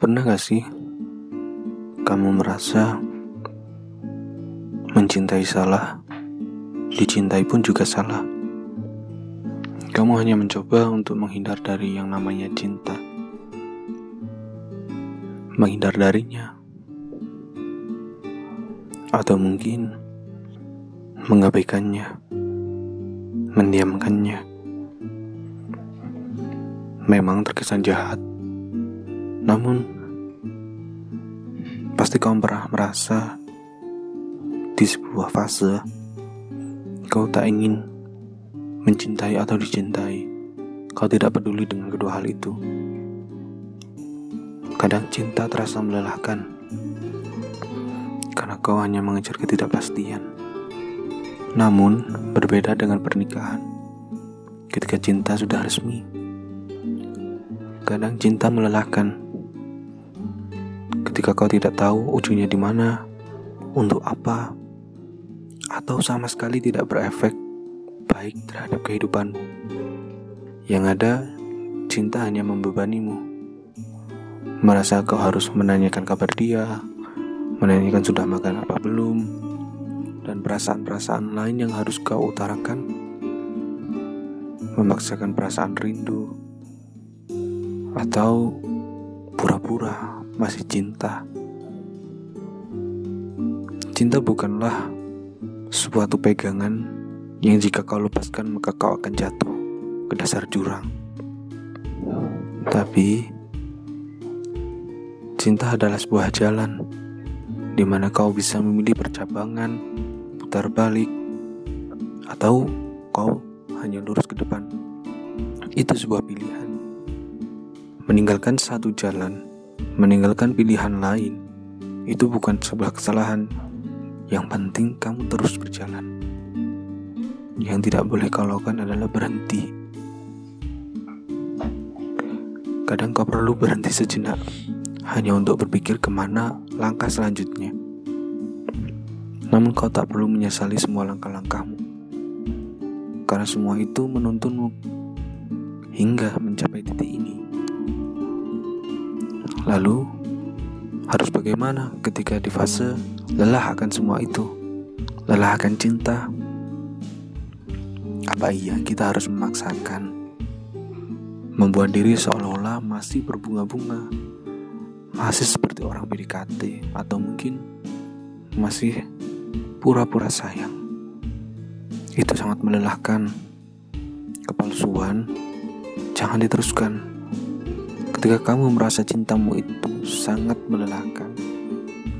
Pernah gak sih kamu merasa mencintai salah, dicintai pun juga salah? Kamu hanya mencoba untuk menghindar dari yang namanya cinta, menghindar darinya, atau mungkin mengabaikannya, mendiamkannya. Memang terkesan jahat, namun pasti kamu pernah merasa di sebuah fase kau tak ingin mencintai atau dicintai. Kau tidak peduli dengan kedua hal itu. Kadang cinta terasa melelahkan karena kau hanya mengejar ketidakpastian. Namun, berbeda dengan pernikahan. Ketika cinta sudah resmi, kadang cinta melelahkan. Ketika kau tidak tahu ujungnya di mana, untuk apa, atau sama sekali tidak berefek baik terhadap kehidupanmu. Yang ada, cinta hanya membebanimu. Merasa kau harus menanyakan kabar dia, menanyakan sudah makan apa belum, dan perasaan-perasaan lain yang harus kau utarakan. Memaksakan perasaan rindu, atau pura-pura masih cinta. Cinta bukanlah suatu pegangan yang jika kau lepaskan maka kau akan jatuh ke dasar jurang. Tapi cinta adalah sebuah jalan di mana kau bisa memilih percabangan, putar balik, atau kau hanya lurus ke depan. Itu sebuah pilihan. Meninggalkan satu jalan, meninggalkan pilihan lain, itu bukan sebuah kesalahan. Yang penting kamu terus berjalan. Yang tidak boleh kau lakukan adalah berhenti. Kadang kau perlu berhenti sejenak, hanya untuk berpikir ke mana langkah selanjutnya. Namun kau tak perlu menyesali semua langkah-langkahmu, karena semua itu menuntunmu hingga mencapai titik ini. Lalu, harus bagaimana ketika di fase lelah akan semua itu? Lelah akan cinta, apa iya kita harus memaksakan membuat diri seolah-olah masih berbunga-bunga, masih seperti orang PDKT, atau mungkin masih pura-pura sayang? Itu sangat melelahkan. Kepalsuan jangan diteruskan. Ketika kamu merasa cintamu itu sangat melelahkan,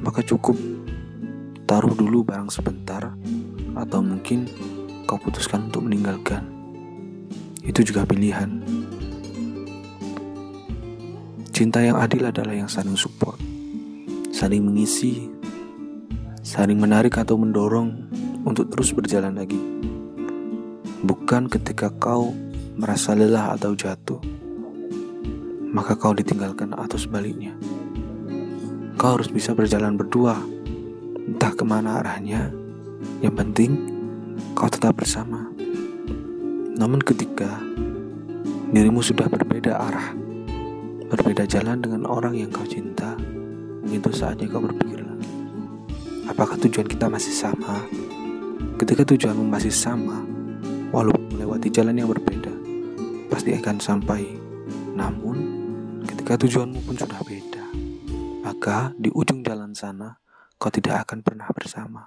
maka cukup taruh dulu barang sebentar, atau mungkin kau putuskan untuk meninggalkan, itu juga pilihan. Cinta yang adil adalah yang saling support, saling mengisi, saling menarik atau mendorong untuk terus berjalan lagi. Bukan ketika kau merasa lelah atau jatuh, maka kau ditinggalkan atau sebaliknya. Kau harus bisa berjalan berdua, entah ke mana arahnya. Yang penting, kau tetap bersama. Namun ketika dirimu sudah berbeda arah, berbeda jalan dengan orang yang kau cinta, itu saatnya kau berpikir. Apakah tujuan kita masih sama? Ketika tujuanmu masih sama, walaupun melewati jalan yang berbeda, pasti akan sampai. Namun, ketika tujuanmu pun sudah beda, maka di ujung jalan sana kau tidak akan pernah bersama.